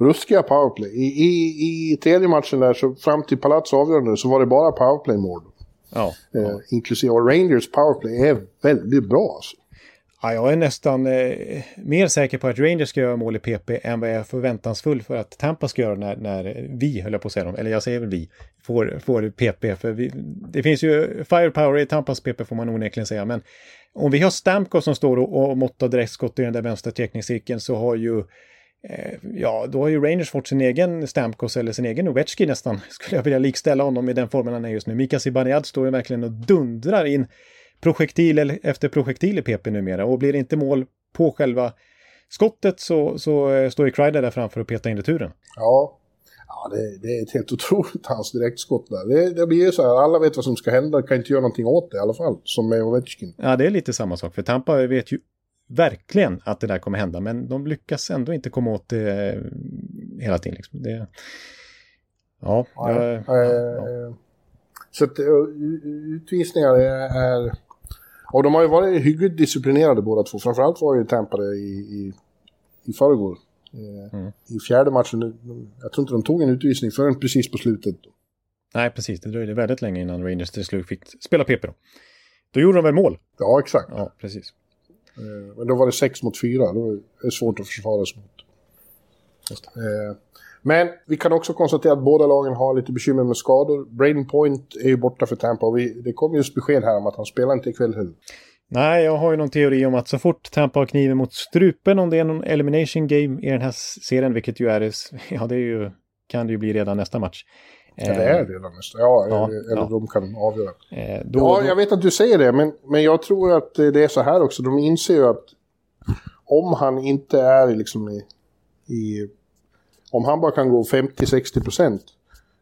ruskiga powerplay. I, i, i tredje matchen där, så fram till Palazzo avgörande, så var det bara powerplay-mål. Ja, eh, Inklusive Rangers powerplay är väldigt bra. Alltså. Ja, jag är nästan eh, mer säker på att Rangers ska göra mål i PP än vad jag är förväntansfull för att Tampa ska göra när, när vi, höll jag på att säga dem, eller jag säger väl vi, får, får PP. För vi, det finns ju firepower i Tampas PP får man onekligen säga, men om vi har Stamkos som står och, och måttar direktskott i den där vänstra teckningscirkeln så har ju Ja, då har ju Rangers fått sin egen Stamkos eller sin egen Ovechkin nästan. Skulle jag vilja likställa honom i den formen han är just nu. Mika Zibanejad står ju verkligen och dundrar in projektil efter projektil i PP numera och blir det inte mål på själva skottet så, så eh, står ju Kreider där framför och petar in returen. Ja, ja det, det är ett helt otroligt hans direktskott där. Det, det blir ju så här, alla vet vad som ska hända, kan inte göra någonting åt det i alla fall, som med Ovechkin. Ja, det är lite samma sak, för Tampa vet ju verkligen att det där kommer hända, men de lyckas ändå inte komma åt det eh, hela tiden. Liksom. Det, ja, ja, jag, äh, ja. Så att utvisningar är och de har ju varit hyggligt disciplinerade båda två. Framförallt var ju Tampa det i, i, i förrgår. Eh, mm. I fjärde matchen, jag tror inte de tog en utvisning förrän precis på slutet. Nej, precis. Det dröjde väldigt länge innan Rangers till slut fick spela PP då. Då gjorde de väl mål? Ja, exakt. Ja, precis. Eh, men då var det 6 mot 4. Då är det svårt att försvara sig mot. Eh, men vi kan också konstatera att båda lagen har lite bekymmer med skador. Braden Point är ju borta för Tampa och vi, det kom just besked här om att han spelar inte ikväll heller. Nej, jag har ju någon teori om att så fort Tampa har kniven mot strupen, om det är någon elimination game i den här serien, vilket ju är, ja det är ju, kan det ju bli redan nästa match. Ja, det är redan nästa, ja, ja eller ja. de kan avgöra. Eh, då, ja, jag vet att du säger det, men, men jag tror att det är så här också, de inser ju att om han inte är liksom i, i om han bara kan gå 50-60 procent,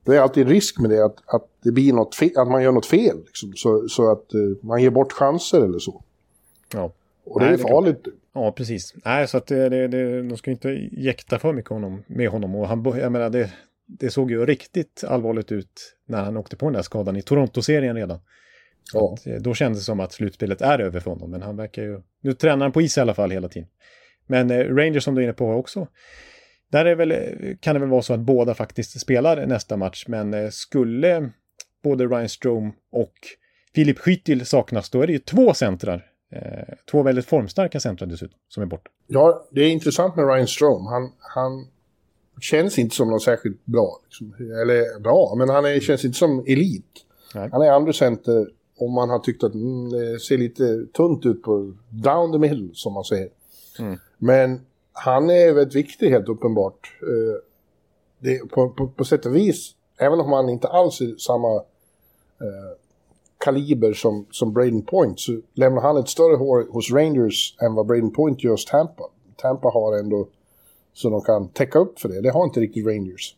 då är det alltid risk med det att, att det blir något fel, att man gör något fel. Liksom, så, så att uh, man ger bort chanser eller så. Ja. Och det Nej, är farligt. Det ja, precis. Nej, så att det, det, det, de ska inte jäkta för mycket honom, med honom. Och han, jag menar, det, det såg ju riktigt allvarligt ut när han åkte på den där skadan i Toronto-serien redan. Ja. Att, eh, då kändes det som att slutspelet är över för honom, men han verkar ju... Nu tränar han på is i alla fall hela tiden. Men eh, Rangers som du är inne på har också där är väl, kan det väl vara så att båda faktiskt spelar nästa match, men eh, skulle både Ryan Strome och Filip Skyttil saknas, då är det ju två centrar. Eh, två väldigt formstarka centrar dessutom, som är borta. Ja, det är intressant med Ryan Strome. Han, han känns inte som någon särskilt bra. Liksom. Eller bra, men han är, känns inte som elit. Nej. Han är andra center och man har tyckt att mm, det ser lite tunt ut på down the middle, som man säger. Mm. Men han är väldigt viktig helt uppenbart. Eh, det, på, på, på sätt och vis, även om han inte alls är samma eh, kaliber som, som Braden Point så lämnar han ett större hår hos Rangers än vad Braden Point gör hos Tampa. Tampa har ändå så de kan täcka upp för det. Det har inte riktigt Rangers.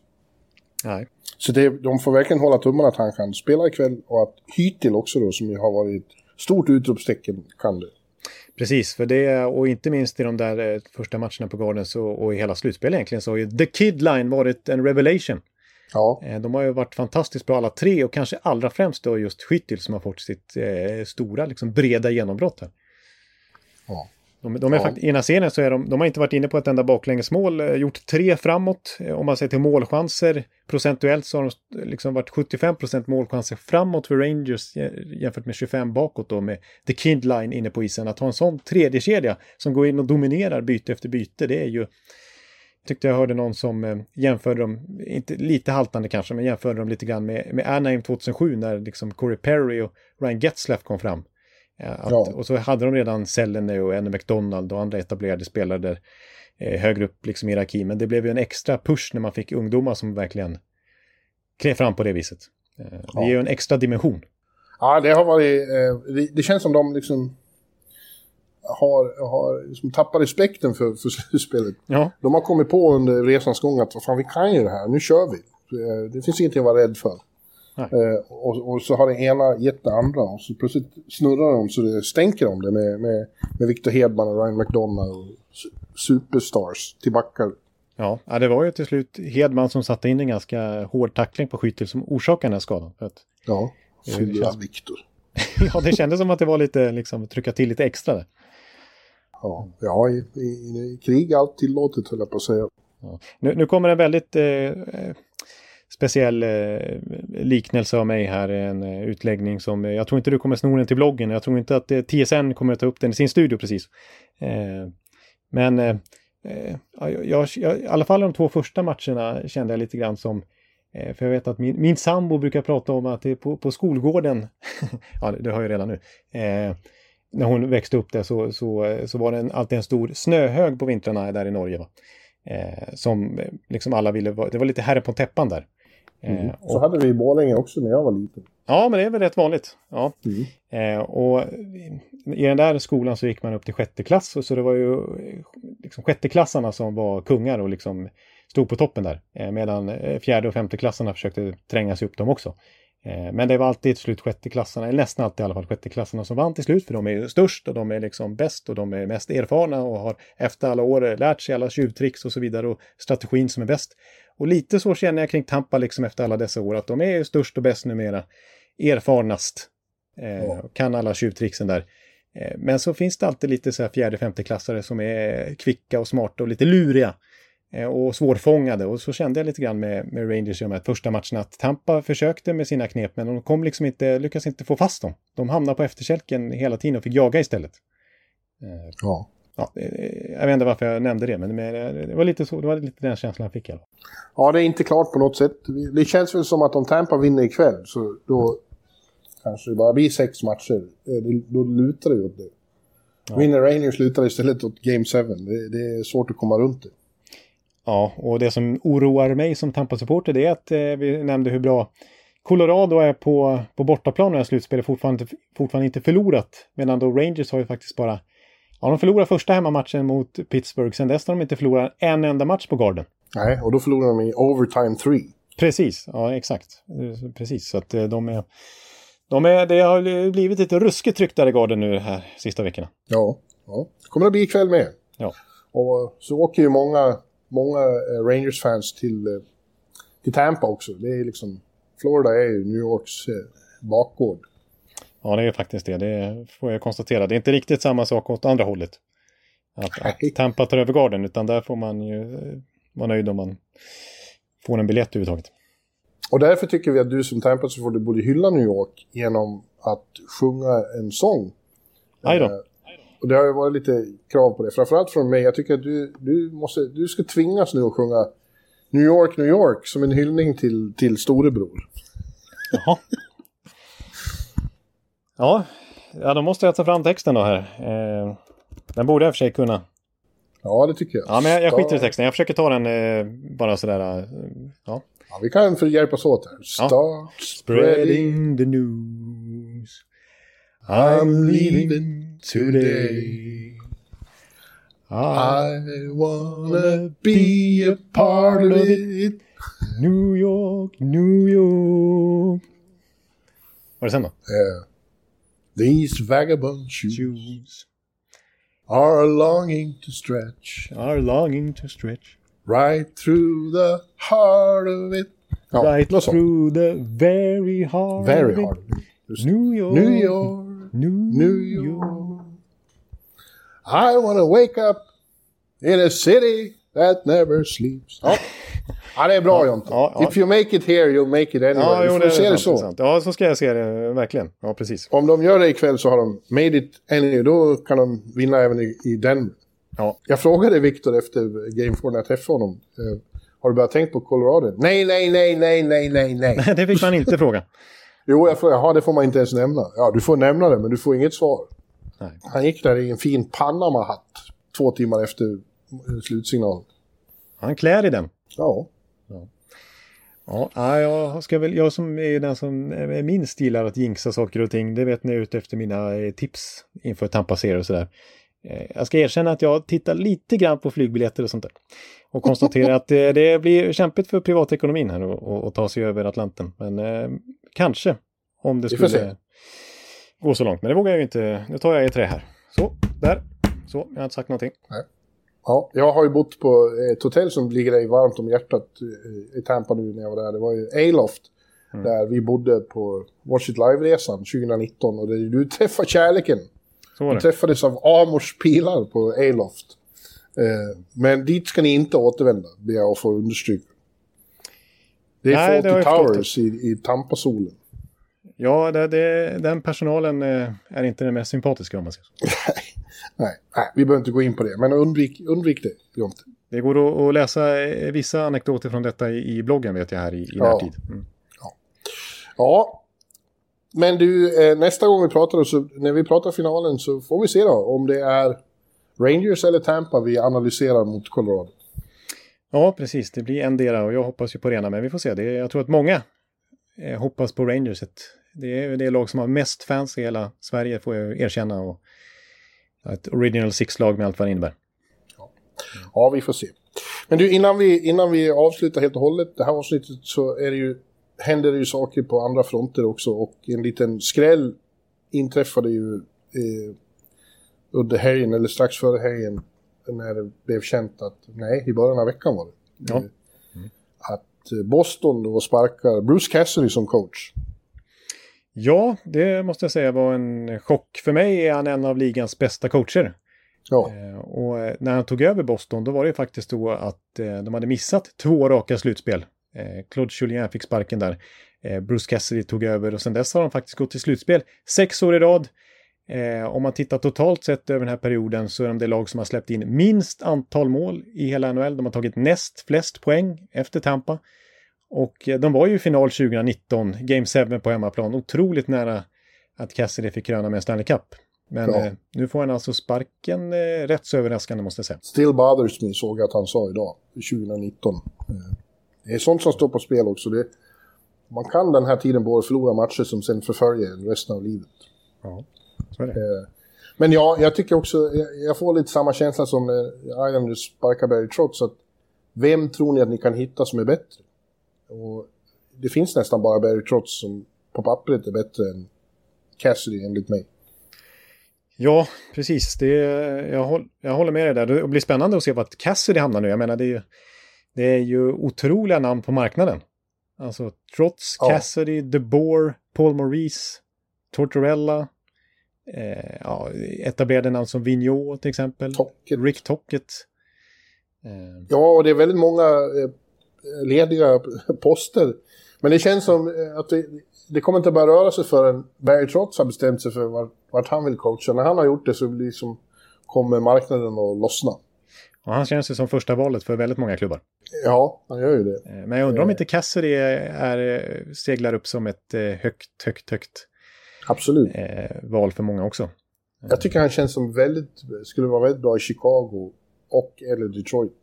Nej. Så det, de får verkligen hålla tummarna att han kan spela ikväll och att Hytil också då, som ju har varit ett stort utropstecken, kan det. Precis, för det och inte minst i de där eh, första matcherna på Gardens och, och i hela slutspelet egentligen så har ju The Kid Line varit en revelation. Ja. Eh, de har ju varit fantastiskt bra alla tre och kanske allra främst då just Skyttil som har fått sitt eh, stora, liksom breda genombrott här. Ja. De, de är ja. faktiskt, I här serien så är de, de har inte varit inne på ett enda baklängesmål, eh, gjort tre framåt. Eh, om man ser till målchanser procentuellt så har de liksom varit 75 procent målchanser framåt för Rangers jämfört med 25 bakåt då med The Kid Line inne på isen. Att ha en sån tredje kedja som går in och dominerar byte efter byte, det är ju tyckte jag hörde någon som eh, jämförde dem, inte lite haltande kanske, men jämförde dem lite grann med, med Anaheim 2007 när liksom Corey Perry och Ryan Getzlaff kom fram. Att, ja. Och så hade de redan Selene och Anne McDonald och andra etablerade spelare där. eh, högre upp liksom i hierarkin. Men det blev ju en extra push när man fick ungdomar som verkligen klev fram på det viset. Eh, det Ja. ger ju en extra dimension. Ja, det har varit... Eh, det, det känns som de liksom har, har liksom tappat respekten för, för slutspelet. Ja, De har kommit på under resans gång att fan, vi kan ju det här, nu kör vi. Eh, Det finns ingenting att vara rädd för. Eh, och, och så har det ena gett det andra och så plötsligt snurrar de så det stänker om det med, med, med Victor Hedman och Ryan McDonough och su- superstars tillbaka. ja. ja, det var ju till slut Hedman som satte in en ganska hård tackling på Skyttel som orsakade den här skadan. För att, Ja, det fylla känns- Victor. ja, det kändes som att det var lite, liksom, trycka till lite extra där. Ja, ja i, i, i krig allt tillåtet höll jag på att säga. Ja. Nu, nu kommer en väldigt eh, eh, speciell eh, liknelse av mig här, en eh, utläggning som, eh, jag tror inte du kommer sno den till bloggen, jag tror inte att eh, TSN kommer att ta upp den i sin studio precis. Eh, men eh, eh jag, jag, i alla fall de två första matcherna kände jag lite grann som eh, för jag vet att min, min sambo brukar prata om att det är på, på skolgården, ja det har jag redan nu, eh, när hon växte upp där så, så, eh, så var det en, alltid en stor snöhög på vintrarna där i Norge. Va? Eh, som liksom alla ville vara, det var lite herre på täppan där. Eh, Så och, hade vi i Borlänge också när jag var liten. ja, men det är väl rätt vanligt. Ja. Mm. Eh, och i den där skolan så gick man upp till sjätte klass och så det var ju eh, liksom sjätteklassarna som var kungar och liksom stod på toppen där. Eh, medan eh, fjärde och femteklassarna försökte tränga sig upp dem också. Eh, men det var alltid till slut sjätteklassarna, eller nästan alltid i alla fall sjätteklassarna som vann till slut för de är ju störst och de är liksom bäst och de är mest erfarna och har efter alla år lärt sig alla tjuvtricks och så vidare och strategin som är bäst. Och lite så känner jag kring Tampa liksom efter alla dessa år att de är ju störst och bäst numera. Erfarnast. Eh, Ja. Kan alla tjuvtricksen där. Eh, men så finns det alltid lite så här fjärde, femteklassare som är kvicka och smarta och lite luriga. Eh, och svårfångade. Och så kände jag lite grann med, med Rangers i de här första matcherna att Tampa försökte med sina knep men de kom liksom inte, lyckades inte få fast dem. De hamnade på efterkälken hela tiden och fick jaga istället. Eh, Ja. Ja, jag vet inte varför jag nämnde det men det var lite så, det var lite den känslan jag fick i fall. ja, det är inte klart på något sätt. Det känns väl som att om Tampa vinner ikväll så då kanske det bara blir sex matcher. Eh, det- Då lutar det ju åt det. Ja. Vinner Rangers lutar istället åt Game 7. Det, det är svårt att komma runt det. Ja, och det som oroar mig som Tampa-supporter det är att eh, vi nämnde hur bra Colorado är på, på bortaplan och är slutspelet fortfarande, fortfarande inte förlorat. Medan då Rangers har ju faktiskt bara... Ja, de förlorade första hemmamatchen mot Pittsburgh. Sen dess har de inte förlorat en enda match på Garden. Nej, och då förlorar de i overtime 3. Precis, ja exakt. Precis, så att eh, de är... De är, det har blivit lite ruskigt tryck där i Garden nu här sista veckorna. Ja, ja. Det kommer att bli ikväll med. Ja. Och så åker ju många, många eh, Rangers-fans till, eh, till Tampa också. Det är liksom... Florida är ju New Yorks bakgård. Ja, det är faktiskt det. Det får jag konstatera. Det är inte riktigt samma sak åt andra hållet. Att, att Tampa tar över garden, utan där får man ju eh, vara nöjd om man får en biljett överhuvudtaget. Och därför tycker vi att du som Tampa så får du borde hylla New York genom att sjunga en sång. Aj då. Eh, Och det har ju varit lite krav på det. Framförallt från mig. Jag tycker att du, du, måste, du ska tvingas nu att sjunga New York, New York som en hyllning till, till storebror. Jaha. Ja, ja, då måste jag ta fram texten då här. Eh, den borde jag i och för sig kunna. Ja, det tycker jag. Ja, men jag, jag skiter i texten. Jag försöker ta den eh, bara sådär. Eh, ja. Ja, vi kan för hjälpas åt här. Start spreading. Spreading the news. I'm leaving today. I wanna be a part of it. New York, New York. Vad är det sen då? Yeah. These vagabond shoes Shoes are longing to stretch are longing to stretch right through the heart of it. Ja, right through the very heart Very of it. hard. Just New York, New York, New, New York. I wanna wake up in a city that never sleeps. Ja, ja det är bra Jonte. ja, ja. If you make it here you'll make it anywhere. Ja, du jo, får det är se det så. sant. Ja, så ska jag se det, verkligen. Ja, precis. Om de gör det ikväll så har de made it anywhere. Då kan de vinna även i, i Denver. Ja. Jag frågade Victor efter Game 4 när jag träffade honom. Eh, har du börjat tänka på Colorado? Nej, nej, nej, nej, nej, nej, nej. det fick man inte fråga. jo, jag frågade, jaha, det får man inte ens nämna. Ja, du får nämna det, men du får inget svar. Nej. Han gick där i en fin Panama-hatt två timmar efter slutsignalen. Han klär i den. Ja. Ja, jag, ska väl, jag som är den som är minst gillar att jinxa saker och ting, det vet ni ute efter mina eh, tips inför Tampa-serier och sådär. Eh, jag ska erkänna att jag tittar lite grann på flygbiljetter och sånt där. Och konstaterar att det, det blir kämpigt för privatekonomin här att ta sig över Atlanten. Men eh, kanske, om det skulle gå så långt. Men det vågar jag ju inte. Nu tar jag i trä här. Så, där. Så, jag har inte sagt någonting. Nej. Ja, jag har ju bott på ett hotell som ligger dig varmt om hjärtat eh, i Tampa nu när jag var där. Det var ju Aloft. Mm. Där vi bodde på Watch It Live-resan 2019 och där du träffade kärleken. Så var det. Du träffades av Amors pilar på Aloft. Eh, men dit ska ni inte återvända, ber jag att få understryka. Det är Nej, Fawlty Towers i, i Tampa-solen. Ja, det, det, den personalen eh, är inte den mest sympatiska om man ska säga nej, nej, vi behöver inte gå in på det. Men undvik, undvik det, Jonte. Det går att läsa eh, vissa anekdoter från detta i, bloggen vet jag här i, i ja. närtid. Mm. Ja. ja, men du, eh, nästa gång vi pratar, så, när vi pratar finalen så får vi se då om det är Rangers eller Tampa vi analyserar mot Colorado. Ja, precis. Det blir en del och jag hoppas ju på det ena, men vi får se. Det, jag tror att många eh, hoppas på Rangers. Det är det lag som har mest fans i hela Sverige, får jag erkänna. Och ett original six-lag med allt vad det innebär. Ja. ja, vi får se. Men du, innan vi, innan vi avslutar helt och hållet det här avsnittet så är det ju, händer det ju saker på andra fronter också och en liten skräll inträffade ju eh, under helgen, eller strax före helgen, när det blev känt att, nej, i början av veckan var det. Ja. Mm. Att Boston då sparkar Bruce Cassidy som coach. Ja, det måste jag säga var en chock. För mig är han en av ligans bästa coacher. Ja. Eh, och eh, när han tog över Boston, då var det faktiskt så att eh, de hade missat två raka slutspel. Claude Julien fick sparken där. Bruce Cassidy tog över och sen dess har de faktiskt gått till slutspel sex år i rad. om man tittar totalt sett över den här perioden så är de det lag som har släppt in minst antal mål i hela NHL. De har tagit näst flest poäng efter Tampa. Och eh, de var ju i final 2019, Game 7 på hemmaplan, otroligt nära att Cassidy fick kröna med en Stanley Cup. Men ja. eh, nu får han alltså sparken eh, rätt så överraskande måste jag säga. Still bothers me såg jag att han sa idag, 2019. Eh, det är sånt som står på spel också. Det, man kan den här tiden både förlora matcher som sen förföljer resten av livet. Ja, så är det. Eh, men ja, jag tycker också, jag, jag, får lite samma känsla som när Islanders sparkar Barry Trotz. Att vem tror ni att ni kan hitta som är bättre? Och det finns nästan bara Barry Trotz som på pappret är bättre än Cassidy enligt mig. Ja, precis. Det, jag, håll, jag håller med dig där. Det blir spännande att se vart Cassidy hamnar nu. Jag menar, det är ju, det är ju otroliga namn på marknaden. Alltså Trotz, ja. Cassidy, DeBoer, Paul Maurice, Tortorella. Eh, ja, etablerade namn som Vigneault till exempel. Tocket. Rick Tocket. Eh. Ja, och det är väldigt många eh, lediga poster. Men det känns som eh, att det, det kommer inte bara röra sig förrän Barry Trotz har bestämt sig för vart, vart han vill coacha. När han har gjort det så liksom kommer marknaden att lossna. Och han känns ju som första valet för väldigt många klubbar. Ja, han gör ju det. Eh, men jag undrar om inte Cassidy är, är, seglar upp som ett eh, högt, högt, högt Absolut. val för många också. Jag tycker han känns som väldigt, skulle vara väldigt bra i Chicago och eller Detroit.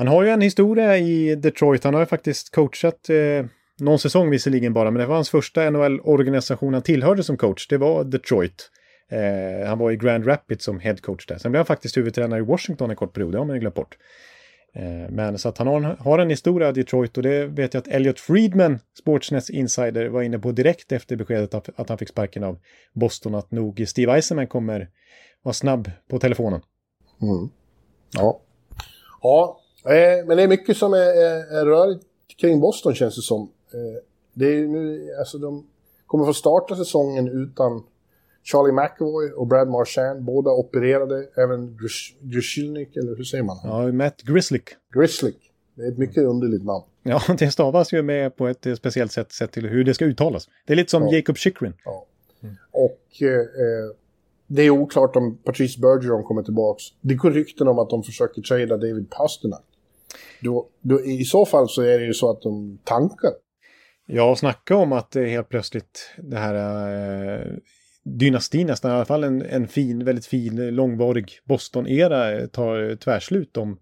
Han har ju en historia i Detroit. Han har ju faktiskt coachat eh, någon säsong visserligen bara, men det var hans första NHL-organisation han tillhörde som coach. Det var Detroit. Eh, han var i Grand Rapids som head coach där. Sen blev han faktiskt huvudtränare i Washington en kort period, det har man ju glömt bort. Eh, men så att han har, har en historia i Detroit och det vet jag att Elliot Friedman, Sportsnets insider, var inne på direkt efter beskedet att, att han fick sparken av Boston, att nog Steve Eisenman kommer vara snabb på telefonen. Mm. Ja. Ja, Eh, men det är mycket som är, är, är rörigt kring Boston känns det som. Eh, det är nu, alltså de kommer få starta säsongen utan Charlie McAvoy och Brad Marchand, båda opererade, även Grishilnik, eller hur säger man? Ja, Matt Grislick. Grislick. Det är ett mycket underligt namn. Ja, det stavas ju med på ett speciellt sätt sett till hur det ska uttalas. Det är lite som ja. Jacob Chikrin. Ja. Mm. Och eh, det är oklart om Patrice Bergeron kommer tillbaka. Det går rykten om att de försöker trada David Pasternak. Då, då, I så fall så är det ju så att de tankar. Ja, snacka om att det helt plötsligt det här... Eh, dynastin nästan, i alla fall en, en fin, väldigt fin, långvarig Boston-era tar tvärslut om,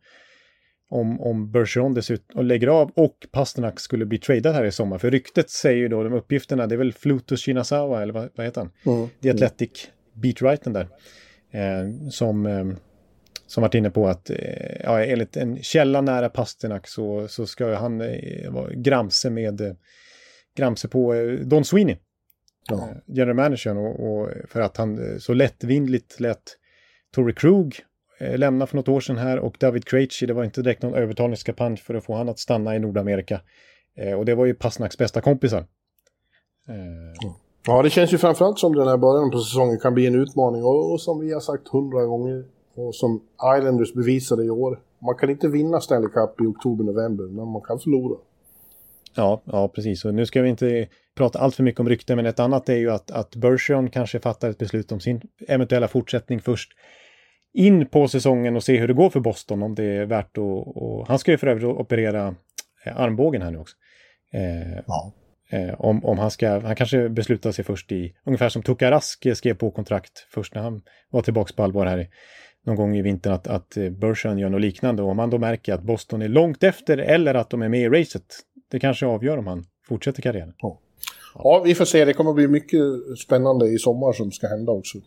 om, om Bergeron dessutom lägger av och Pasternak skulle bli tradad här i sommar. För ryktet säger ju då, de uppgifterna, det är väl Flutus Shinazawa, eller vad, vad heter han? Mm. The Athletic beatwritern där. Eh, som, eh, som varit inne på att, eh, ja, enligt en källa nära Pasternak så, så ska han eh, vara gramse med, eh, gramse på Don Sweeney. Ja. General managern och, och, för att han så lättvindligt lät Torrey Krug lämna för något år sedan här och David Krejci, det var inte direkt någon övertalningskampanj för att få han att stanna i Nordamerika. Och det var ju Passnacks bästa kompisar. Eh. Ja, det känns ju framförallt som den här början på säsongen kan bli en utmaning och, och som vi har sagt hundra gånger och som Islanders bevisade i år. Man kan inte vinna Stanley Cup i oktober-november, men man kan förlora. Ja, ja, precis. Och nu ska vi inte prata allt för mycket om rykten, men ett annat är ju att, att Bergeron kanske fattar ett beslut om sin eventuella fortsättning först in på säsongen och se hur det går för Boston om det är värt att... Och, han ska ju för övrigt operera eh, armbågen här nu också. Eh, ja. eh, om, om han ska, han kanske beslutar sig först i, ungefär som Tuka Rask skrev på kontrakt först när han var tillbaka på allvar här i, någon gång i vintern att, att eh, Börsen gör något liknande. Och om han då märker att Boston är långt efter eller att de är med i racet, det kanske avgör om han fortsätter karriären. Ja. ja, vi får se. Det kommer bli mycket spännande i sommar som ska hända också.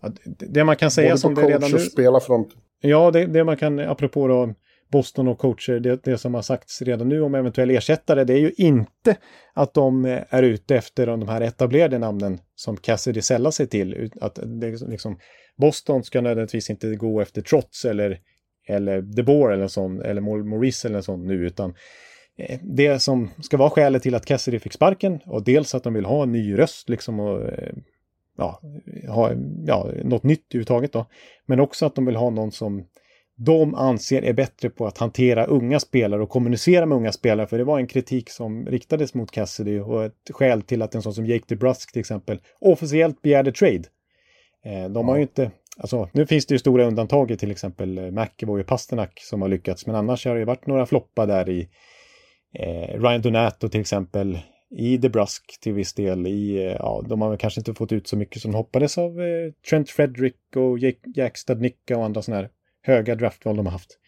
Ja, det man kan säga Både som det redan nu... spela front. Ja, det, det man kan, apropå då Boston och coacher, det, det som har sagts redan nu om eventuell ersättare, det är ju inte att de eh, är ute efter de här etablerade namnen som Cassidy sällar sig till. Att det, liksom, Boston ska nödvändigtvis inte gå efter Trots eller, eller DeBoer eller sån, eller Maurice eller sån nu, utan eh, det som ska vara skälet till att Cassidy fick sparken och dels att de vill ha en ny röst liksom och eh, ja, ha ja, något nytt överhuvudtaget då. Men också att de vill ha någon som de anser är bättre på att hantera unga spelare och kommunicera med unga spelare. För det var en kritik som riktades mot Cassidy och ett skäl till att en sån som Jake DeBrusk till exempel officiellt begärde trade. Eh, de har ju inte, alltså nu finns det ju stora undantag i till exempel McEvoy och Pasternak som har lyckats, men annars har det varit några floppar där i eh, Ryan Donato till exempel i DeBrusk till viss del. I, eh, ja, de har kanske inte fått ut så mycket som hoppades av eh, Trent Frederick och Jack, Jack Stadnicka och andra sådana här höga draftval de har haft.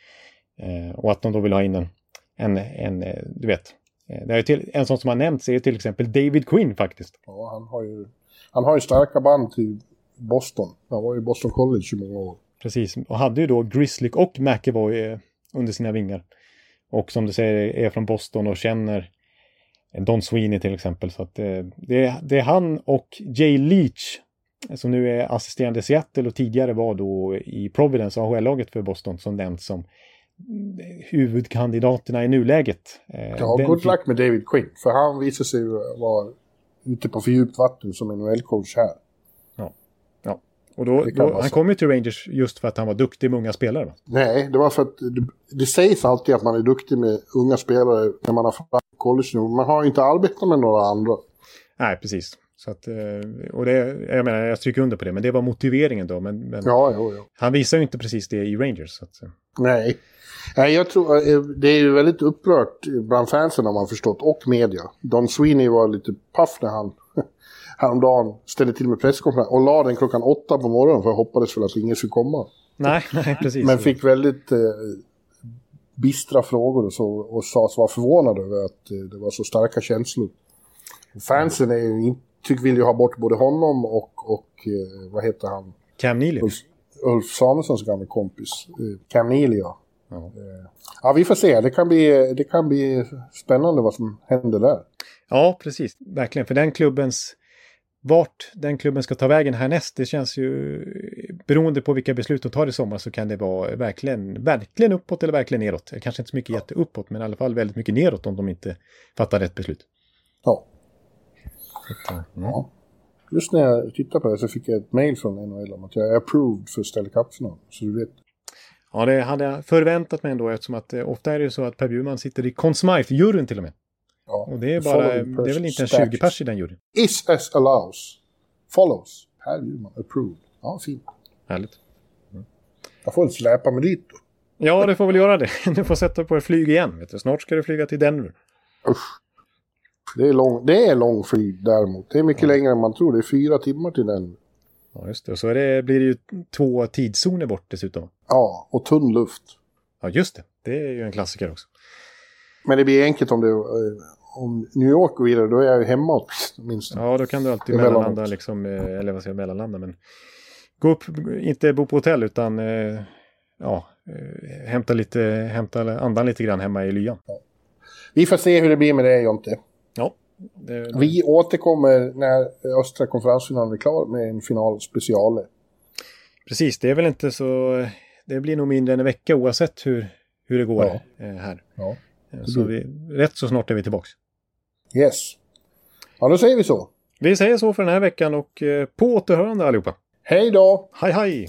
Eh, och att de då vill ha in en, en, en eh, du vet, eh, det är till, en sån som har nämnts är till exempel David Quinn faktiskt. Ja, han har ju, han har ju starka band till Boston. Han var ju Boston College i många år. Precis, och hade ju då Grizzly och McEvoy under sina vingar. Och som du säger är från Boston och känner Don Sweeney till exempel. Så att det, det, det är han och Jay Leach som nu är assisterande i Seattle och tidigare var då i Providence, AHL-laget för Boston, som nämnts som huvudkandidaterna i nuläget. Eh, ja, Den good luck med David Quinn, för han visar sig vara ute på för djupt vatten som NHL-coach här. Och då, då han kom ju till Rangers just för att han var duktig med unga spelare va? Nej, det var för att det, det sägs alltid att man är duktig med unga spelare när man har fått college nu. Man har inte arbetat med några andra. Nej, precis. Så att, eh, och det, jag menar, jag stryker under på det, men det var motiveringen då. Men, men ja, jo, jo. han visar ju inte precis det i Rangers. Så att, eh. Nej. Nej, jag tror, eh, det är ju väldigt upprört bland fansen har man förstått, och media. Don Sweeney var lite paff när han häromdagen ställde till med presskonferens och la den klockan åtta på morgonen för jag hoppades väl att ingen skulle komma. Nej, nej precis. Men fick väldigt eh, bistra frågor och, så, och sades vara förvånad över att eh, det var så starka känslor. Fansen är ju, tyck, vill ju ha bort både honom och, och eh, vad heter han? Cam Neely. Ulf, Ulf Samuelssons gamla kompis. Eh, Cam Neely, ja. Ja. Eh, ja, vi får se. Det kan, bli, det kan bli spännande vad som händer där. Ja, precis. Verkligen. För den klubbens vart den klubben ska ta vägen härnäst, det känns ju beroende på vilka beslut de tar i sommar så kan det vara verkligen, verkligen uppåt eller verkligen neråt. Kanske inte så mycket ja. jätteuppåt, men i alla fall väldigt mycket neråt om de inte fattar rätt beslut. Ja. Mm. ja. Just när jag tittade på det så fick jag ett mail från NHL om att jag är approved för Stanley Cup-final. Så du vet. Ja, det hade jag förväntat mig ändå eftersom att eh, ofta är det så att Per Bjurman sitter i Conn Smythe-juryn till och med. Ja. Och det är, bara, det är väl inte en 20 pers i den juryn? Is as allows. Follows. Här vill man approve. Ja, fint. Härligt. Mm. Jag får väl släpa mig dit då. Ja, du får väl göra det. Du får sätta på ett flyg igen. Vet du. Snart ska du flyga till Denver. Usch. Det är lång, det är lång flyg däremot. Det är mycket längre än man tror. Det är fyra timmar till den. Ja, just det. Och så är det, blir det ju två tidszoner bort dessutom. Ja, och tunn luft. Ja, just det. Det är ju en klassiker också. Men det blir enkelt om det eh, om New York går vidare, då är jag ju hemma åtminstone. Ja, då kan du alltid mellanlanda, liksom, eh, eller vad säger jag, mellanlanda, men gå upp, inte bo på hotell utan eh, ja, hämta, lite, hämta andan lite grann hemma i lyan. Ja. Vi får se hur det blir med det, Jonte. Det, det... Vi återkommer när östra konferensfinalen är klar med en final speciale. Precis, det är väl inte så... Det blir nog mindre än en vecka oavsett hur, hur det går ja. här. Ja. Så vi, rätt så snart är vi tillbaka. Yes. Ja, då säger vi så. Vi säger så för den här veckan och eh, på återhörande allihopa. Hej då! Hej hej!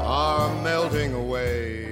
are melting away.